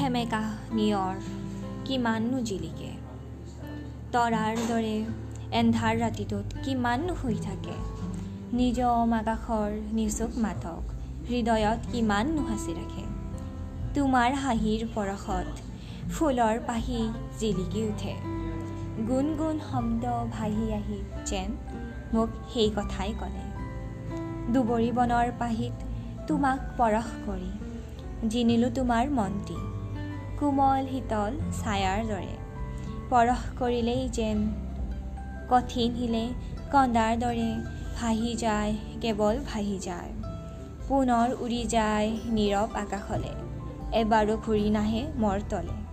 সেমেকা নিয়ৰ কিমাননো জিলিকে? তৰাৰ দৰে এন্ধাৰ ৰাতিটোত কিমাননো শুই থাকে? নিজম আকাশৰ নিচুক মাতক হৃদয়ত কিমাননো সাঁচি ৰাখে? তোমাৰ হাঁহিৰ পৰশত ফুলৰ পাহি জিলিকি উঠে। গুণ গুণ শব্দ ভাহি আহি যেন মোক সেই কথাই ক'লে। দুবৰি বনৰ পাহিত তোমাক পৰশ কৰি জিনিলোঁ তোমাৰ মনটি কোমল শীতল ছায়াৰ দৰে। পৰশ কৰিলেই যেন কঠিন শিলে কন্দাৰ দৰে ভাহি যায় কেৱল ভাহি যায়। পুনৰ উৰি যায় নীৰৱ আকাশলে। এবাৰো ঘূৰি নাহে মৰ তলে।